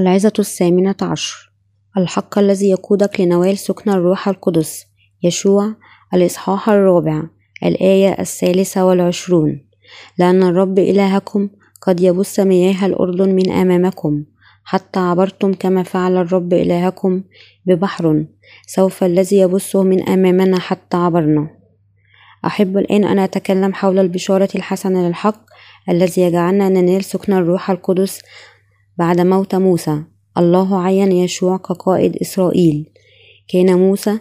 العظة الثامنة عشر. الحق الذي يقودك لنوال سكن الروح القدس يشوع الإصحاح الرابع الآية الثالثة والعشرون. لأن الرب إلهكم قد يبث مياه الأردن من أمامكم حتى عبرتم كما فعل الرب إلهكم ببحر سوف الذي يبثه من أمامنا حتى عبرنا. أحب الآن أن أتكلم حول البشارة الحسنة للحق الذي يجعلنا ننال سكن الروح القدس بعد موت موسى الله عين يشوع كقائد إسرائيل. كان موسى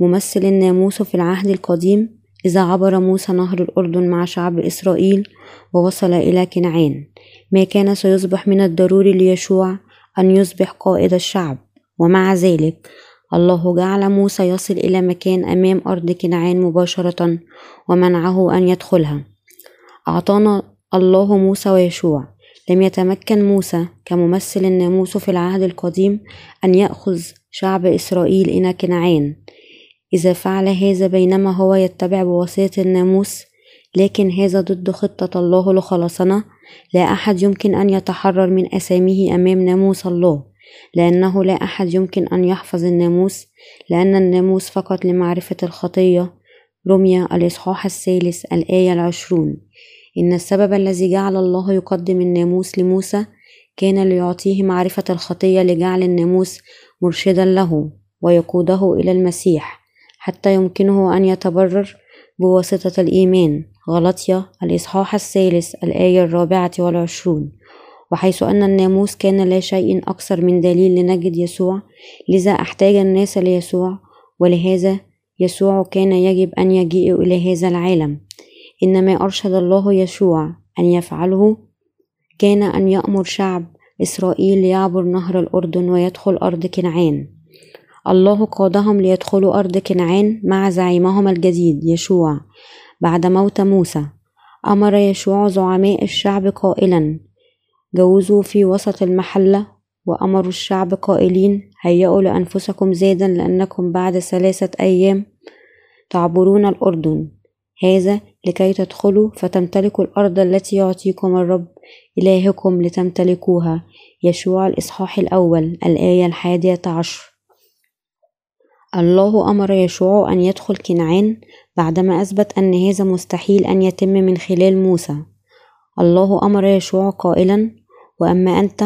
ممثل الناموس في العهد القديم إذا عبر موسى نهر الأردن مع شعب إسرائيل ووصل إلى كنعان. ما كان سيصبح من الضروري ليشوع أن يصبح قائد الشعب. ومع ذلك الله جعل موسى يصل إلى مكان أمام أرض كنعان مباشرة ومنعه أن يدخلها. أعطانا الله موسى ويشوع. لم يتمكن موسى كممثل الناموس في العهد القديم أن يأخذ شعب إسرائيل إلى كنعان. إذا فعل هذا بينما هو يتبع بواسطة الناموس لكن هذا ضد خطة الله لخلاصنا لا أحد يمكن أن يتحرر من أساميه أمام ناموس الله لأنه لا أحد يمكن أن يحفظ الناموس لأن الناموس فقط لمعرفة الخطية. رمية الإصحاح الثالث الآية العشرون. إن السبب الذي جعل الله يقدم الناموس لموسى كان ليعطيه معرفة الخطية لجعل الناموس مرشدا له ويقوده إلى المسيح حتى يمكنه أن يتبرر بواسطة الإيمان غلطية الإصحاح الثالث الآية الرابعة والعشرون. وحيث أن الناموس كان لا شيء أكثر من دليل لنجد يسوع لذا احتاج الناس ليسوع ولهذا يسوع كان يجب أن يجيء إلى هذا العالم. إنما أرشد الله يشوع أن يفعله. كان أن يأمر شعب إسرائيل يعبر نهر الأردن ويدخل أرض كنعان. الله قادهم ليدخلوا أرض كنعان مع زعيمهم الجديد يشوع بعد موت موسى. أمر يشوع زعماء الشعب قائلا جوزوا في وسط المحلة وأمروا الشعب قائلين هيئوا لأنفسكم زادا لأنكم بعد ثلاثة أيام تعبرون الأردن هذا لكي تدخلوا فتمتلكوا الأرض التي يعطيكم الرب إلهكم لتمتلكوها. يشوع الإصحاح الأول الآية الحادية عشر. الله أمر يشوع أن يدخل كنعان بعدما أثبت أن هذا مستحيل أن يتم من خلال موسى. الله أمر يشوع قائلا وأما أنت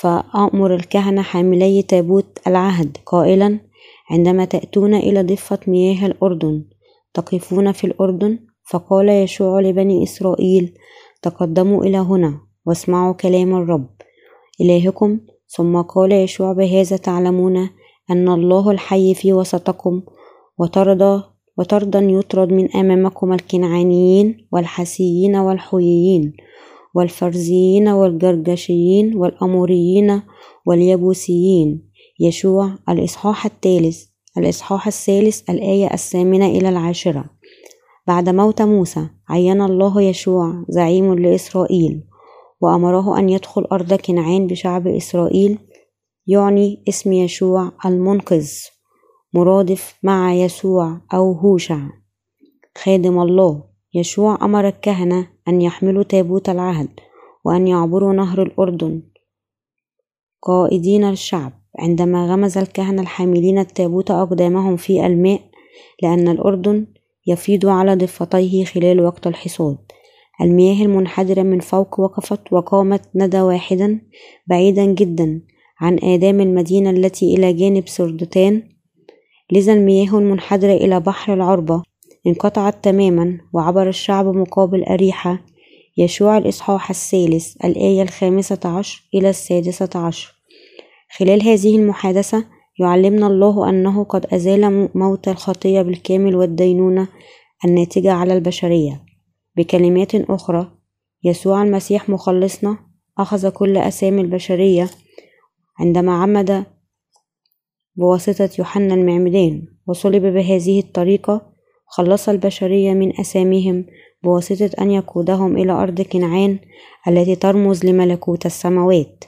فأمر الكهنة حاملي تابوت العهد. قائلا عندما تأتون إلى ضفة مياه الأردن. تقفون في الأردن؟ فقال يشوع لبني إسرائيل تقدموا إلى هنا واسمعوا كلام الرب. إلهكم. ثم قال يشوع بهذا تعلمون أن الله الحي في وسطكم وطرد وطردا يطرد من أمامكم الكنعانيين والحسيين والحويين والفرزيين والجرجشيين والأموريين واليبوسيين يشوع الإصحاح الثالث. الإصحاح الثالث الآية الثامنة إلى العاشرة. بعد موت موسى عين الله يشوع زعيم لإسرائيل وأمره أن يدخل أرض كنعان بشعب إسرائيل يعني اسم يشوع المنقذ مرادف مع يسوع أو هوشع. خادم الله يشوع أمر الكهنة أن يحملوا تابوت العهد وأن يعبروا نهر الأردن. قائدين الشعب. عندما غمز الكهنة الحاملين التابوت أقدامهم في الماء لأن الأردن يفيض على ضفتيه خلال وقت الحصاد. المياه المنحدرة من فوق وقفت وقامت ندى واحدا بعيدا جدا عن آدام المدينة التي إلى جانب سردتان. لذا المياه المنحدرة إلى بحر العربة انقطعت تماما وعبر الشعب مقابل أريحة يشوع الإصحاح الثالث الآية الخامسة عشر إلى السادسة عشر. خلال هذه المحادثة يعلمنا الله أنه قد أزال موت الخطية بالكامل والدينونة الناتجة على البشرية. بكلمات أخرى يسوع المسيح مخلصنا أخذ كل أسامي البشرية عندما عمد بواسطة يوحنا المعمدان وصلب بهذه الطريقة خلص البشرية من أساميهم بواسطة أن يقودهم إلى أرض كنعان التي ترمز لملكوت السماوات.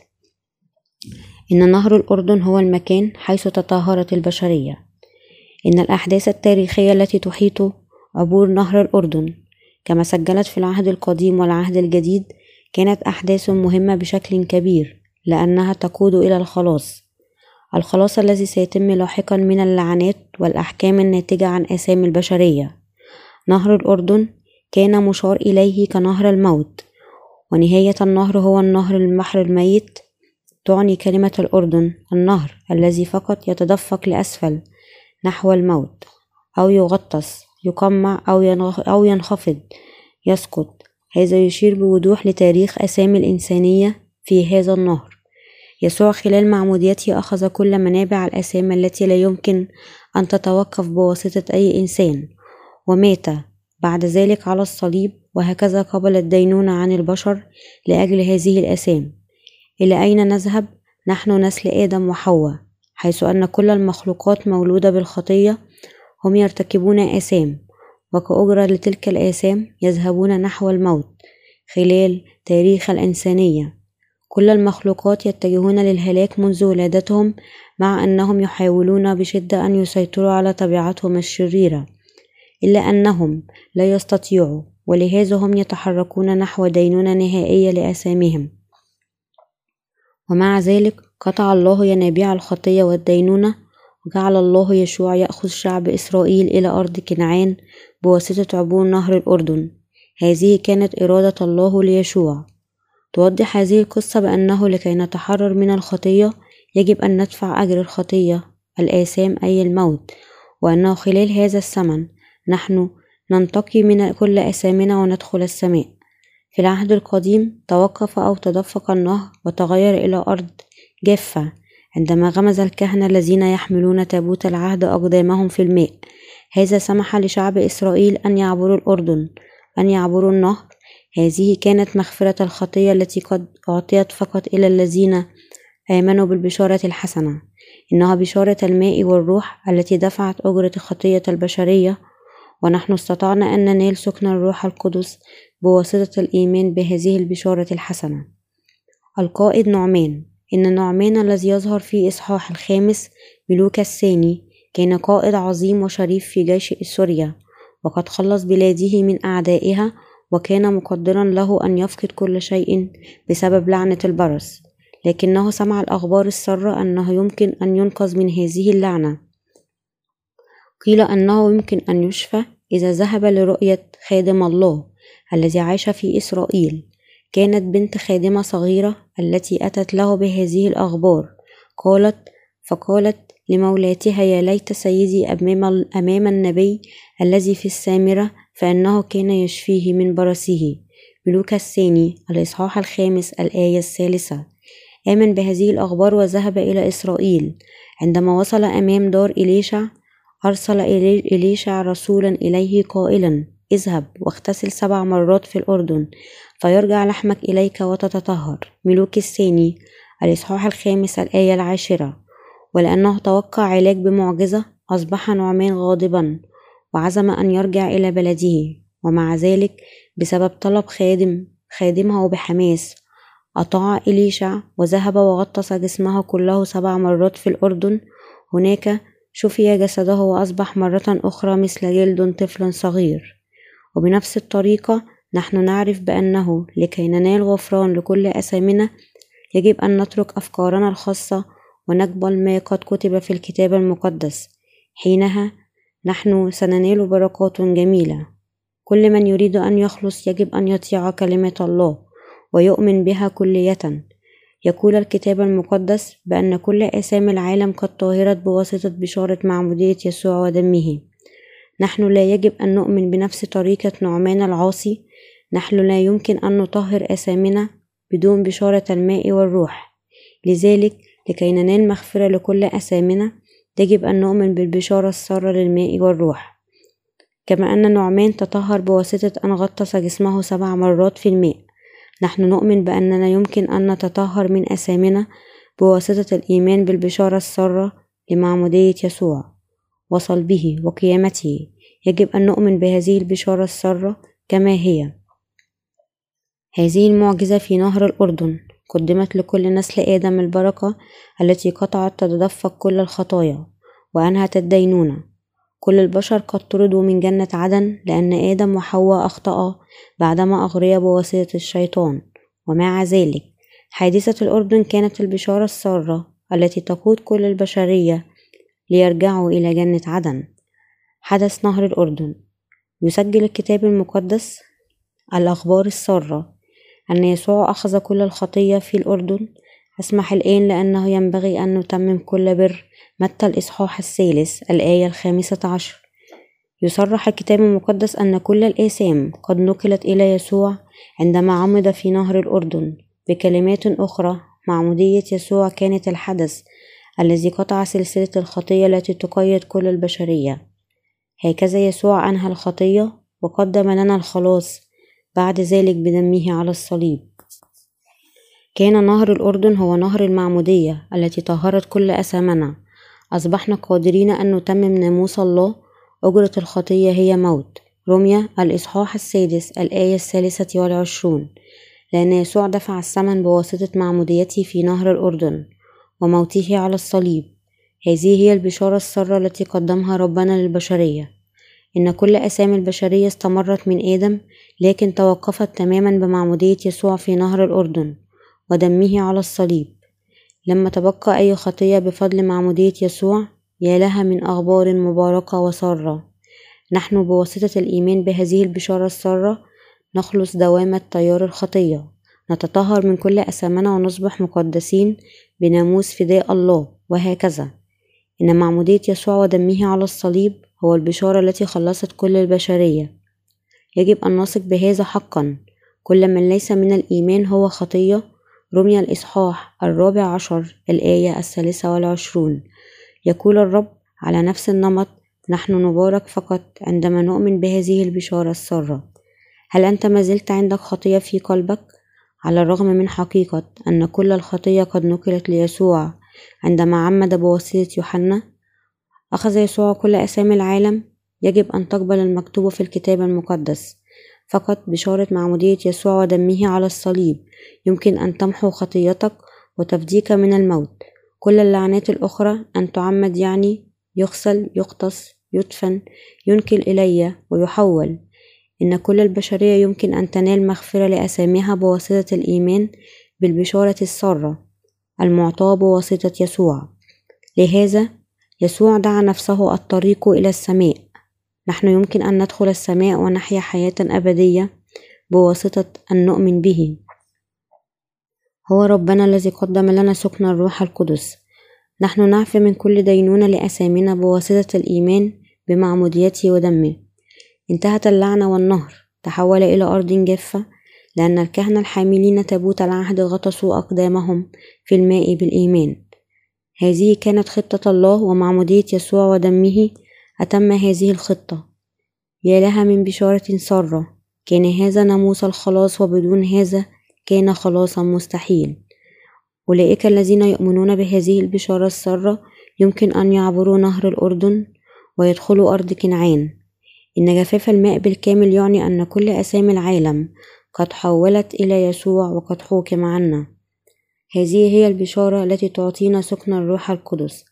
إن نهر الأردن هو المكان حيث تطهرت البشرية. إن الأحداث التاريخية التي تحيط عبور نهر الأردن كما سجلت في العهد القديم والعهد الجديد كانت أحداث مهمة بشكل كبير لأنها تقود إلى الخلاص. الخلاص الذي سيتم لاحقا من اللعنات والأحكام الناتجة عن آثام البشرية. نهر الأردن كان مشار إليه كنهر الموت ونهاية النهر هو النهر البحر الميت تعني كلمة الأردن النهر الذي فقط يتدفق لأسفل نحو الموت أو يغطس يقمع أو ينخفض يسقط هذا يشير بوضوح لتاريخ أسامي الإنسانية في هذا النهر. يسوع خلال معموديته أخذ كل منابع الأسامي التي لا يمكن أن تتوقف بواسطة أي إنسان ومات بعد ذلك على الصليب وهكذا قبل الدينونة عن البشر لأجل هذه الآثام إلى أين نذهب؟ نحن نسل آدم وحواء حيث أن كل المخلوقات مولودة بالخطية هم يرتكبون آثام وكأجرة لتلك الآثام يذهبون نحو الموت خلال تاريخ الإنسانية كل المخلوقات يتجهون للهلاك منذ ولادتهم مع أنهم يحاولون بشدة أن يسيطروا على طبيعتهم الشريرة إلا أنهم لا يستطيعوا ولهذا هم يتحركون نحو دينونة نهائية لآثامهم ومع ذلك قطع الله ينابيع الخطية والدينونة وجعل الله يشوع يأخذ شعب إسرائيل إلى أرض كنعان بواسطة عبور نهر الأردن. هذه كانت إرادة الله ليشوع. توضح هذه القصة بأنه لكي نتحرر من الخطية يجب أن ندفع أجر الخطية الآثام أي الموت. وأنه خلال هذا الزمن نحن ننتقي من كل أثامنا وندخل السماء. في العهد القديم توقف أو تدفق النهر وتغير إلى أرض جافة عندما غمز الكهنة الذين يحملون تابوت العهد أقدامهم في الماء. هذا سمح لشعب إسرائيل أن يعبروا الأردن أن يعبروا النهر. هذه كانت مغفرة الخطية التي قد أعطيت فقط إلى الذين آمنوا بالبشارة الحسنة. إنها بشارة الماء والروح التي دفعت أجرة خطية البشرية. ونحن استطعنا أن ننال سكن الروح القدس بواسطة الإيمان بهذه البشارة الحسنة. القائد نعمان. إن نعمان الذي يظهر في إصحاح الخامس بلوكا الثاني كان قائد عظيم وشريف في جيش سوريا وقد خلص بلاده من أعدائها وكان مقدرا له أن يفقد كل شيء بسبب لعنة البرص. لكنه سمع الأخبار السارة أنه يمكن أن ينقذ من هذه اللعنة. قيل أنه يمكن أن يشفى إذا ذهب لرؤية خادم الله. الذي عاش في إسرائيل. كانت بنت خادمة صغيرة التي أتت له بهذه الأخبار. قالت فقالت لمولاتها يا ليت سيدي أمام, أمام النبي الذي في السامرة فإنه كان يشفيه من برصه ملوك الثاني الإصحاح الخامس الآية الثالثة. آمن بهذه الأخبار وذهب إلى إسرائيل. عندما وصل أمام دار إليشع أرسل إليشع رسولا إليه قائلا اذهب واغتسل سبع مرات في الأردن فيرجع لحمك إليك وتتطهر. ملوك الثاني الإصحاح الخامس الآية العاشرة. ولأنه توقع علاج بمعجزة أصبح نعمان غاضبا وعزم أن يرجع إلى بلده. ومع ذلك بسبب طلب خادم خادمه بحماس أطاع إليشع وذهب وغطس جسمه كله سبع مرات في الأردن. هناك شفي جسده وأصبح مرة أخرى مثل جلد طفل صغير. وبنفس الطريقة نحن نعرف بأنه لكي ننال غفران لكل أثامنا يجب أن نترك أفكارنا الخاصة ونقبل ما قد كتب في الكتاب المقدس. حينها نحن سننال بركات جميلة. كل من يريد أن يخلص يجب أن يطيع كلمة الله ويؤمن بها كلية. يقول الكتاب المقدس بأن كل آثام العالم قد طهرت بواسطة بشارة معمودية يسوع ودمه. نحن لا يجب أن نؤمن بنفس طريقة نعمان العاصي. نحن لا يمكن أن نطهر آثامنا بدون بشارة الماء والروح. لذلك لكي ننال مغفرة لكل أثامنا يجب أن نؤمن بالبشارة السارة للماء والروح. كما أن نعمان تطهر بواسطة أن غطس جسمه سبع مرات في الماء. نحن نؤمن بأننا يمكن أن نتطهر من أثامنا بواسطة الإيمان بالبشارة السارة لمعمودية يسوع. وصلبه وقيامته. يجب أن نؤمن بهذه البشارة السارة كما هي. هذه المعجزة في نهر الأردن. قدمت لكل نسل آدم البركة التي قطعت تتدفق كل الخطايا وأنهت الدينونة كل البشر قد طردوا من جنة عدن لأن آدم وحواء أخطأ بعدما أغريا بواسطة الشيطان. ومع ذلك حادثة الأردن كانت البشارة السارة التي تقود كل البشرية ليرجعوا إلى جنة عدن. حدث نهر الأردن. يسجل الكتاب المقدس الأخبار السارة أن يسوع أخذ كل الخطية في الأردن. أسمح الآن لأنه ينبغي أن نتمم كل بر متى الإصحاح الثالث الآية الخامسة عشر. يصرح الكتاب المقدس أن كل الآثام قد نقلت إلى يسوع عندما عمد في نهر الأردن. بكلمات أخرى معمودية يسوع كانت الحدث الذي قطع سلسلة الخطية التي تقيد كل البشرية. هكذا يسوع أنهى الخطية وقدم لنا الخلاص بعد ذلك بدمه على الصليب. كان نهر الأردن هو نهر المعمودية التي طهرت كل أثامنا. أصبحنا قادرين أن نتمم ناموس الله. أجرة الخطية هي موت. رمية الإصحاح السادس الآية الثالثة والعشرون. لأن يسوع دفع الثمن بواسطة معموديته في نهر الأردن. وموته على الصليب. هذه هي البشارة السارة التي قدمها ربنا للبشرية. إن كل أسامي البشرية استمرت من آدم لكن توقفت تماما بمعمودية يسوع في نهر الأردن ودمه على الصليب. لما تبقى أي خطية بفضل معمودية يسوع يا لها من أخبار مباركة وسارة. نحن بواسطة الإيمان بهذه البشارة السارة نخلص دوامة تيار الخطية. نتطهر من كل أثامنا ونصبح مقدسين بناموس فداء الله وهكذا. إن معمودية يسوع ودمه على الصليب هو البشارة التي خلصت كل البشرية. يجب أن نثق بهذا حقا. كل من ليس من الإيمان هو خطية. رمي الإصحاح الرابع عشر الآية الثالثة والعشرون. يقول الرب على نفس النمط نحن نبارك فقط عندما نؤمن بهذه البشارة السارة. هل أنت ما زلت عندك خطية في قلبك؟ على الرغم من حقيقة أن كل الخطية قد نقلت ليسوع عندما عمد بواسطة يوحنا أخذ يسوع كل أسامي العالم يجب أن تقبل المكتوب في الكتاب المقدس فقط بشارة معمودية يسوع ودمه على الصليب يمكن أن تمحو خطيتك وتفديك من الموت. كل اللعنات الأخرى أن تعمد يعني يغسل يقتص يدفن ينكل إلي ويحول. إن كل البشرية يمكن أن تنال مغفرة لأساميها بواسطة الإيمان بالبشارة السارة المعطاة بواسطة يسوع. لهذا يسوع دعا نفسه الطريق إلى السماء. نحن يمكن أن ندخل السماء ونحيا حياة أبدية بواسطة أن نؤمن به. هو ربنا الذي قدم لنا سكن الروح القدس. نحن نعفي من كل دينونة لأسامنا بواسطة الإيمان بمعموديته ودمه. انتهت اللعنة والنهر تحول إلى أرض جافة لأن الكهنة الحاملين تابوت العهد غطسوا أقدامهم في الماء بالإيمان. هذه كانت خطة الله ومعمودية يسوع ودمه أتم هذه الخطة. يا لها من بشارة سارة كان هذا ناموس الخلاص وبدون هذا كان خلاصا مستحيل. أولئك الذين يؤمنون بهذه البشارة السارة يمكن أن يعبروا نهر الأردن ويدخلوا أرض كنعان. إن جفاف الماء بالكامل يعني أن كل أسامي العالم قد حولت إلى يسوع وقد حوكم عنا هذه هي البشارة التي تعطينا سكن الروح القدس.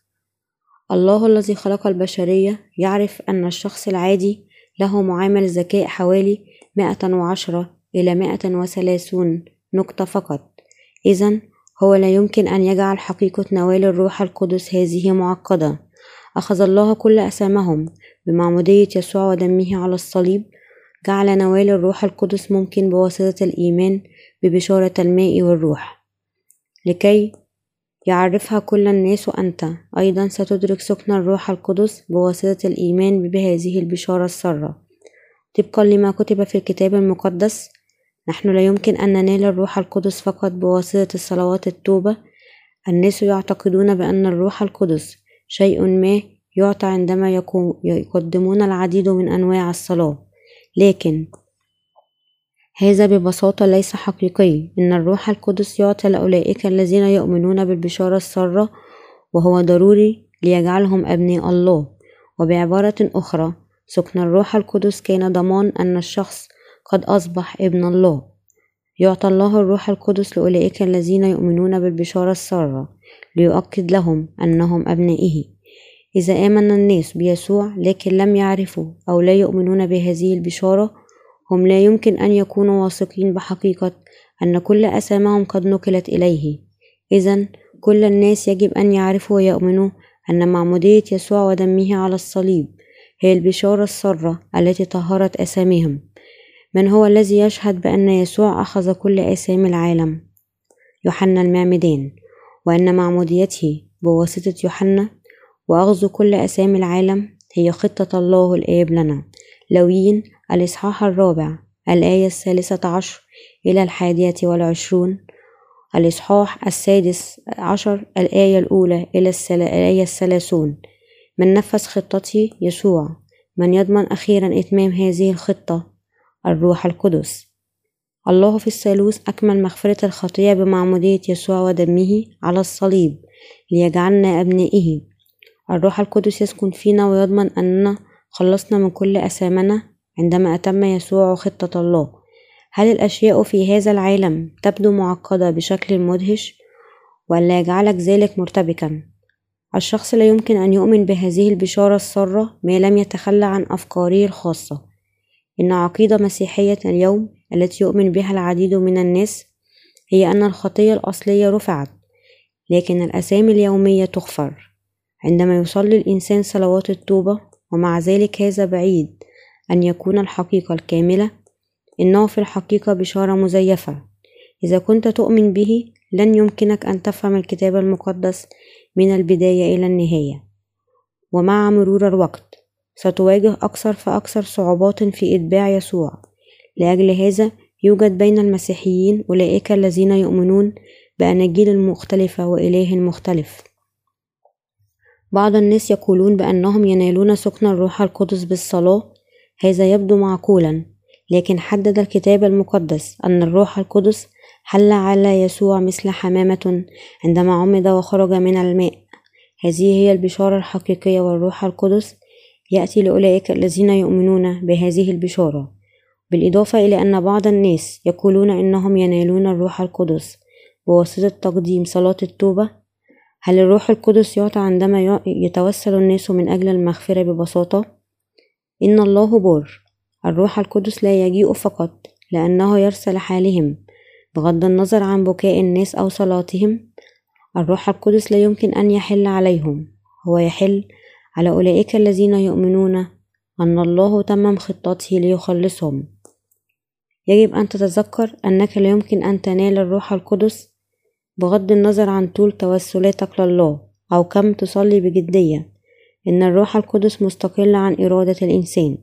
الله الذي خلق البشرية يعرف أن الشخص العادي له معامل ذكاء حوالي مائة وعشرة إلى مائة وثلاثون نقطة فقط. إذا هو لا يمكن أن يجعل حقيقة نوال الروح القدس هذه معقدة. أخذ الله كل أسامهم بمعمودية يسوع ودمه على الصليب جعل نوال الروح القدس ممكن بواسطة الإيمان ببشارة الماء والروح. لكي يعرفها كل الناس أنت أيضا ستدرك سكن الروح القدس بواسطة الإيمان بهذه البشارة السارة. طبقا لما كتب في الكتاب المقدس نحن لا يمكن أن ننال الروح القدس فقط بواسطة صلوات التوبة. الناس يعتقدون بأن الروح القدس شيء ما يعطى عندما يقدمون العديد من أنواع الصلاة. لكن هذا ببساطة ليس حقيقي. إن الروح القدس يعطى لأولئك الذين يؤمنون بالبشارة السارة وهو ضروري ليجعلهم أبناء الله. وبعبارة أخرى سكن الروح القدس كان ضمان أن الشخص قد أصبح ابن الله. يعطى الله الروح القدس لأولئك الذين يؤمنون بالبشارة السارة ليؤكد لهم أنهم أبنائه. إذا آمن الناس بيسوع لكن لم يعرفوا أو لا يؤمنون بهذه البشارة هم لا يمكن أن يكونوا واثقين بحقيقة أن كل أسامهم قد نقلت إليه. إذا كل الناس يجب أن يعرفوا ويؤمنوا أن معمودية يسوع ودمه على الصليب هي البشارة السارة التي طهرت أساميهم من هو الذي يشهد بأن يسوع أخذ كل آثام العالم؟ يوحنا المعمدان. وأن معموديته بواسطة يوحنا وأخذ كل أسامي العالم هي خطة الله الآب لنا. لويين الإصحاح الرابع الآية الثالثة عشر إلى الحادية والعشرون. الإصحاح السادس عشر الآية الأولى إلى الآية الثلاثون. من نفذ خطته يسوع من يضمن أخيرا إتمام هذه الخطة؟ الروح القدس. الله في الثالوث أكمل مغفرة الخطية بمعمودية يسوع ودمه على الصليب ليجعلنا أبنائه. الروح القدس يسكن فينا ويضمن أننا خلصنا من كل أثامنا عندما أتم يسوع خطة الله. هل الأشياء في هذا العالم تبدو معقدة بشكل مدهش؟ ولا يجعلك ذلك مرتبكا؟ الشخص لا يمكن أن يؤمن بهذه البشارة السارة ما لم يتخلى عن أفكاره الخاصة. إن عقيدة مسيحية اليوم التي يؤمن بها العديد من الناس هي أن الخطية الأصلية رفعت لكن الأسامي اليومية تغفر. عندما يصلي الإنسان صلوات التوبة ومع ذلك هذا بعيد أن يكون الحقيقة الكاملة إنه في الحقيقة بشارة مزيفة. إذا كنت تؤمن به لن يمكنك أن تفهم الكتاب المقدس من البداية إلى النهاية. ومع مرور الوقت ستواجه أكثر فأكثر صعوبات في إتباع يسوع. لأجل هذا يوجد بين المسيحيين أولئك الذين يؤمنون بأناجيل مختلفة وإله مختلف بعض الناس يقولون بأنهم ينالون سكن الروح القدس بالصلاة هذا يبدو معقولا لكن حدد الكتاب المقدس أن الروح القدس حل على يسوع مثل حمامة عندما عمد وخرج من الماء. هذه هي البشارة الحقيقية والروح القدس يأتي لأولئك الذين يؤمنون بهذه البشارة. بالإضافة إلى أن بعض الناس يقولون إنهم ينالون الروح القدس بواسطة تقديم صلاة التوبة هل الروح القدس يعطى عندما يتوسل الناس من أجل المغفرة ببساطة؟ إن الله بار. الروح القدس لا يجيء فقط لأنه يرسل حالهم. بغض النظر عن بكاء الناس أو صلاتهم الروح القدس لا يمكن أن يحل عليهم. هو يحل على أولئك الذين يؤمنون أن الله تمم خطته ليخلصهم. يجب أن تتذكر أنك لا يمكن أن تنال الروح القدس بغض النظر عن طول توسلاتك لله أو كم تصلي بجدية إن الروح القدس مستقل عن إرادة الإنسان.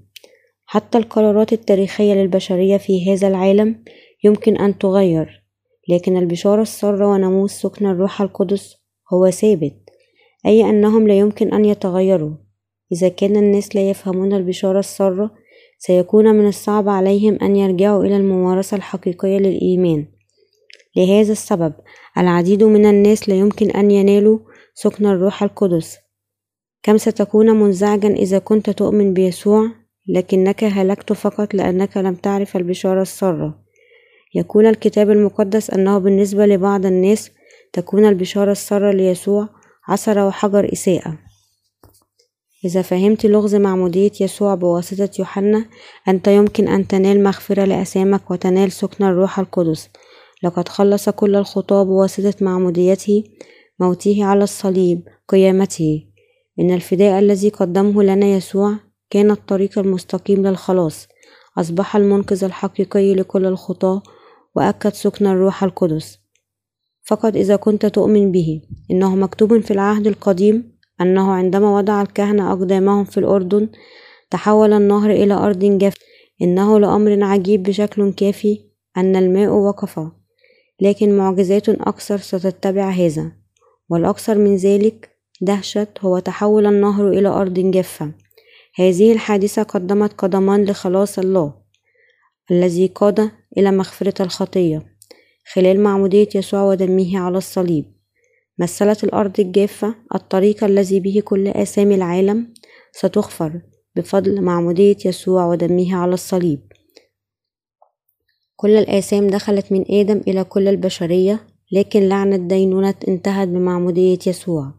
حتى القرارات التاريخية للبشرية في هذا العالم يمكن أن تغير لكن البشارة السارة وناموس سكن الروح القدس هو ثابت أي أنهم لا يمكن أن يتغيروا. إذا كان الناس لا يفهمون البشارة السارة سيكون من الصعب عليهم أن يرجعوا إلى الممارسة الحقيقية للإيمان. لهذا السبب العديد من الناس لا يمكن أن ينالوا سكن الروح القدس. كم ستكون منزعجا إذا كنت تؤمن بيسوع لكنك هلكت فقط لأنك لم تعرف البشارة السارة يكون الكتاب المقدس أنه بالنسبة لبعض الناس تكون البشارة السارة ليسوع عثرة وحجر إساءة. إذا فهمت لغز معمودية يسوع بواسطة يوحنا أنت يمكن أن تنال مغفرة لأثامك وتنال سكن الروح القدس. لقد خلص كل الخطاة بواسطة معموديته موته على الصليب قيامته. إن الفداء الذي قدمه لنا يسوع كان الطريق المستقيم للخلاص أصبح المنقذ الحقيقي لكل الخطاة وأكد سكن الروح القدس. فقط إذا كنت تؤمن به إنه مكتوب في العهد القديم أنه عندما وضع الكهنة أقدامهم في الأردن تحول النهر إلى أرض جاف إنه لأمر عجيب بشكل كافي أن الماء وقف. لكن معجزات أكثر ستتبع هذا والأكثر من ذلك دهشة هو تحول النهر إلى أرض جافة. هذه الحادثة قدمت قدمان لخلاص الله الذي قاد إلى مغفرة الخطية خلال معمودية يسوع ودمه على الصليب. مثلت الأرض الجافة الطريق الذي به كل آثام العالم ستغفر بفضل معمودية يسوع ودمه على الصليب. كل الآثام دخلت من آدم إلى كل البشرية لكن لعنة دينونة انتهت بمعمودية يسوع.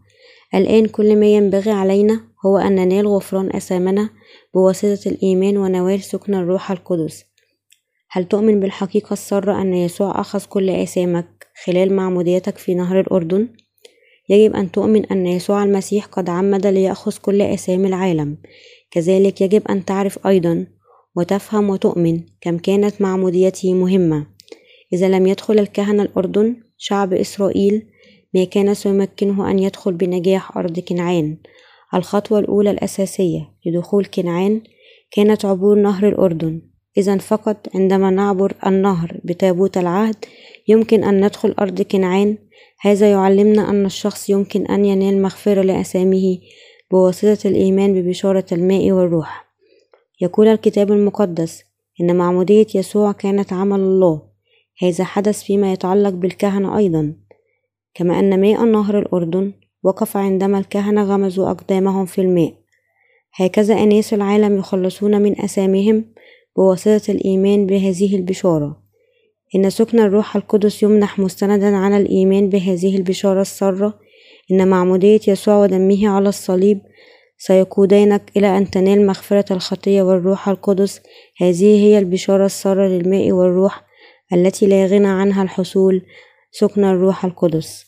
الآن كل ما ينبغي علينا هو أن ننال غفران أثامنا بواسطة الإيمان ونوال سكن الروح القدس. هل تؤمن بالحقيقة السارة أن يسوع أخذ كل آثامك خلال معموديتك في نهر الأردن؟ يجب أن تؤمن أن يسوع المسيح قد عمد ليأخذ كل آثام العالم. كذلك يجب أن تعرف أيضا وتفهم وتؤمن كم كانت معموديته مهمة. إذا لم يدخل الكهنة الأردن شعب إسرائيل ما كان سيمكنه أن يدخل بنجاح أرض كنعان. الخطوة الأولى الأساسية لدخول كنعان كانت عبور نهر الأردن. إذا فقط عندما نعبر النهر بتابوت العهد يمكن أن ندخل أرض كنعان. هذا يعلمنا أن الشخص يمكن أن ينال مغفرة لأثامه بواسطة الإيمان ببشارة الماء والروح. يقول الكتاب المقدس إن معمودية يسوع كانت عمل الله هذا حدث فيما يتعلق بالكهنة أيضا كما أن ماء نهر الأردن وقف عندما الكهنة غمزوا أقدامهم في الماء. هكذا أناس العالم يخلصون من أسامهم بواسطة الإيمان بهذه البشارة. إن سكن الروح القدس يمنح مستندا على الإيمان بهذه البشارة السارة. إن معمودية يسوع ودمه على الصليب سيقودانك إلى أن تنال مغفرة الخطية والروح القدس. هذه هي البشارة السارة للماء والروح التي لا غنى عنها الحصول. سكن الروح القدس.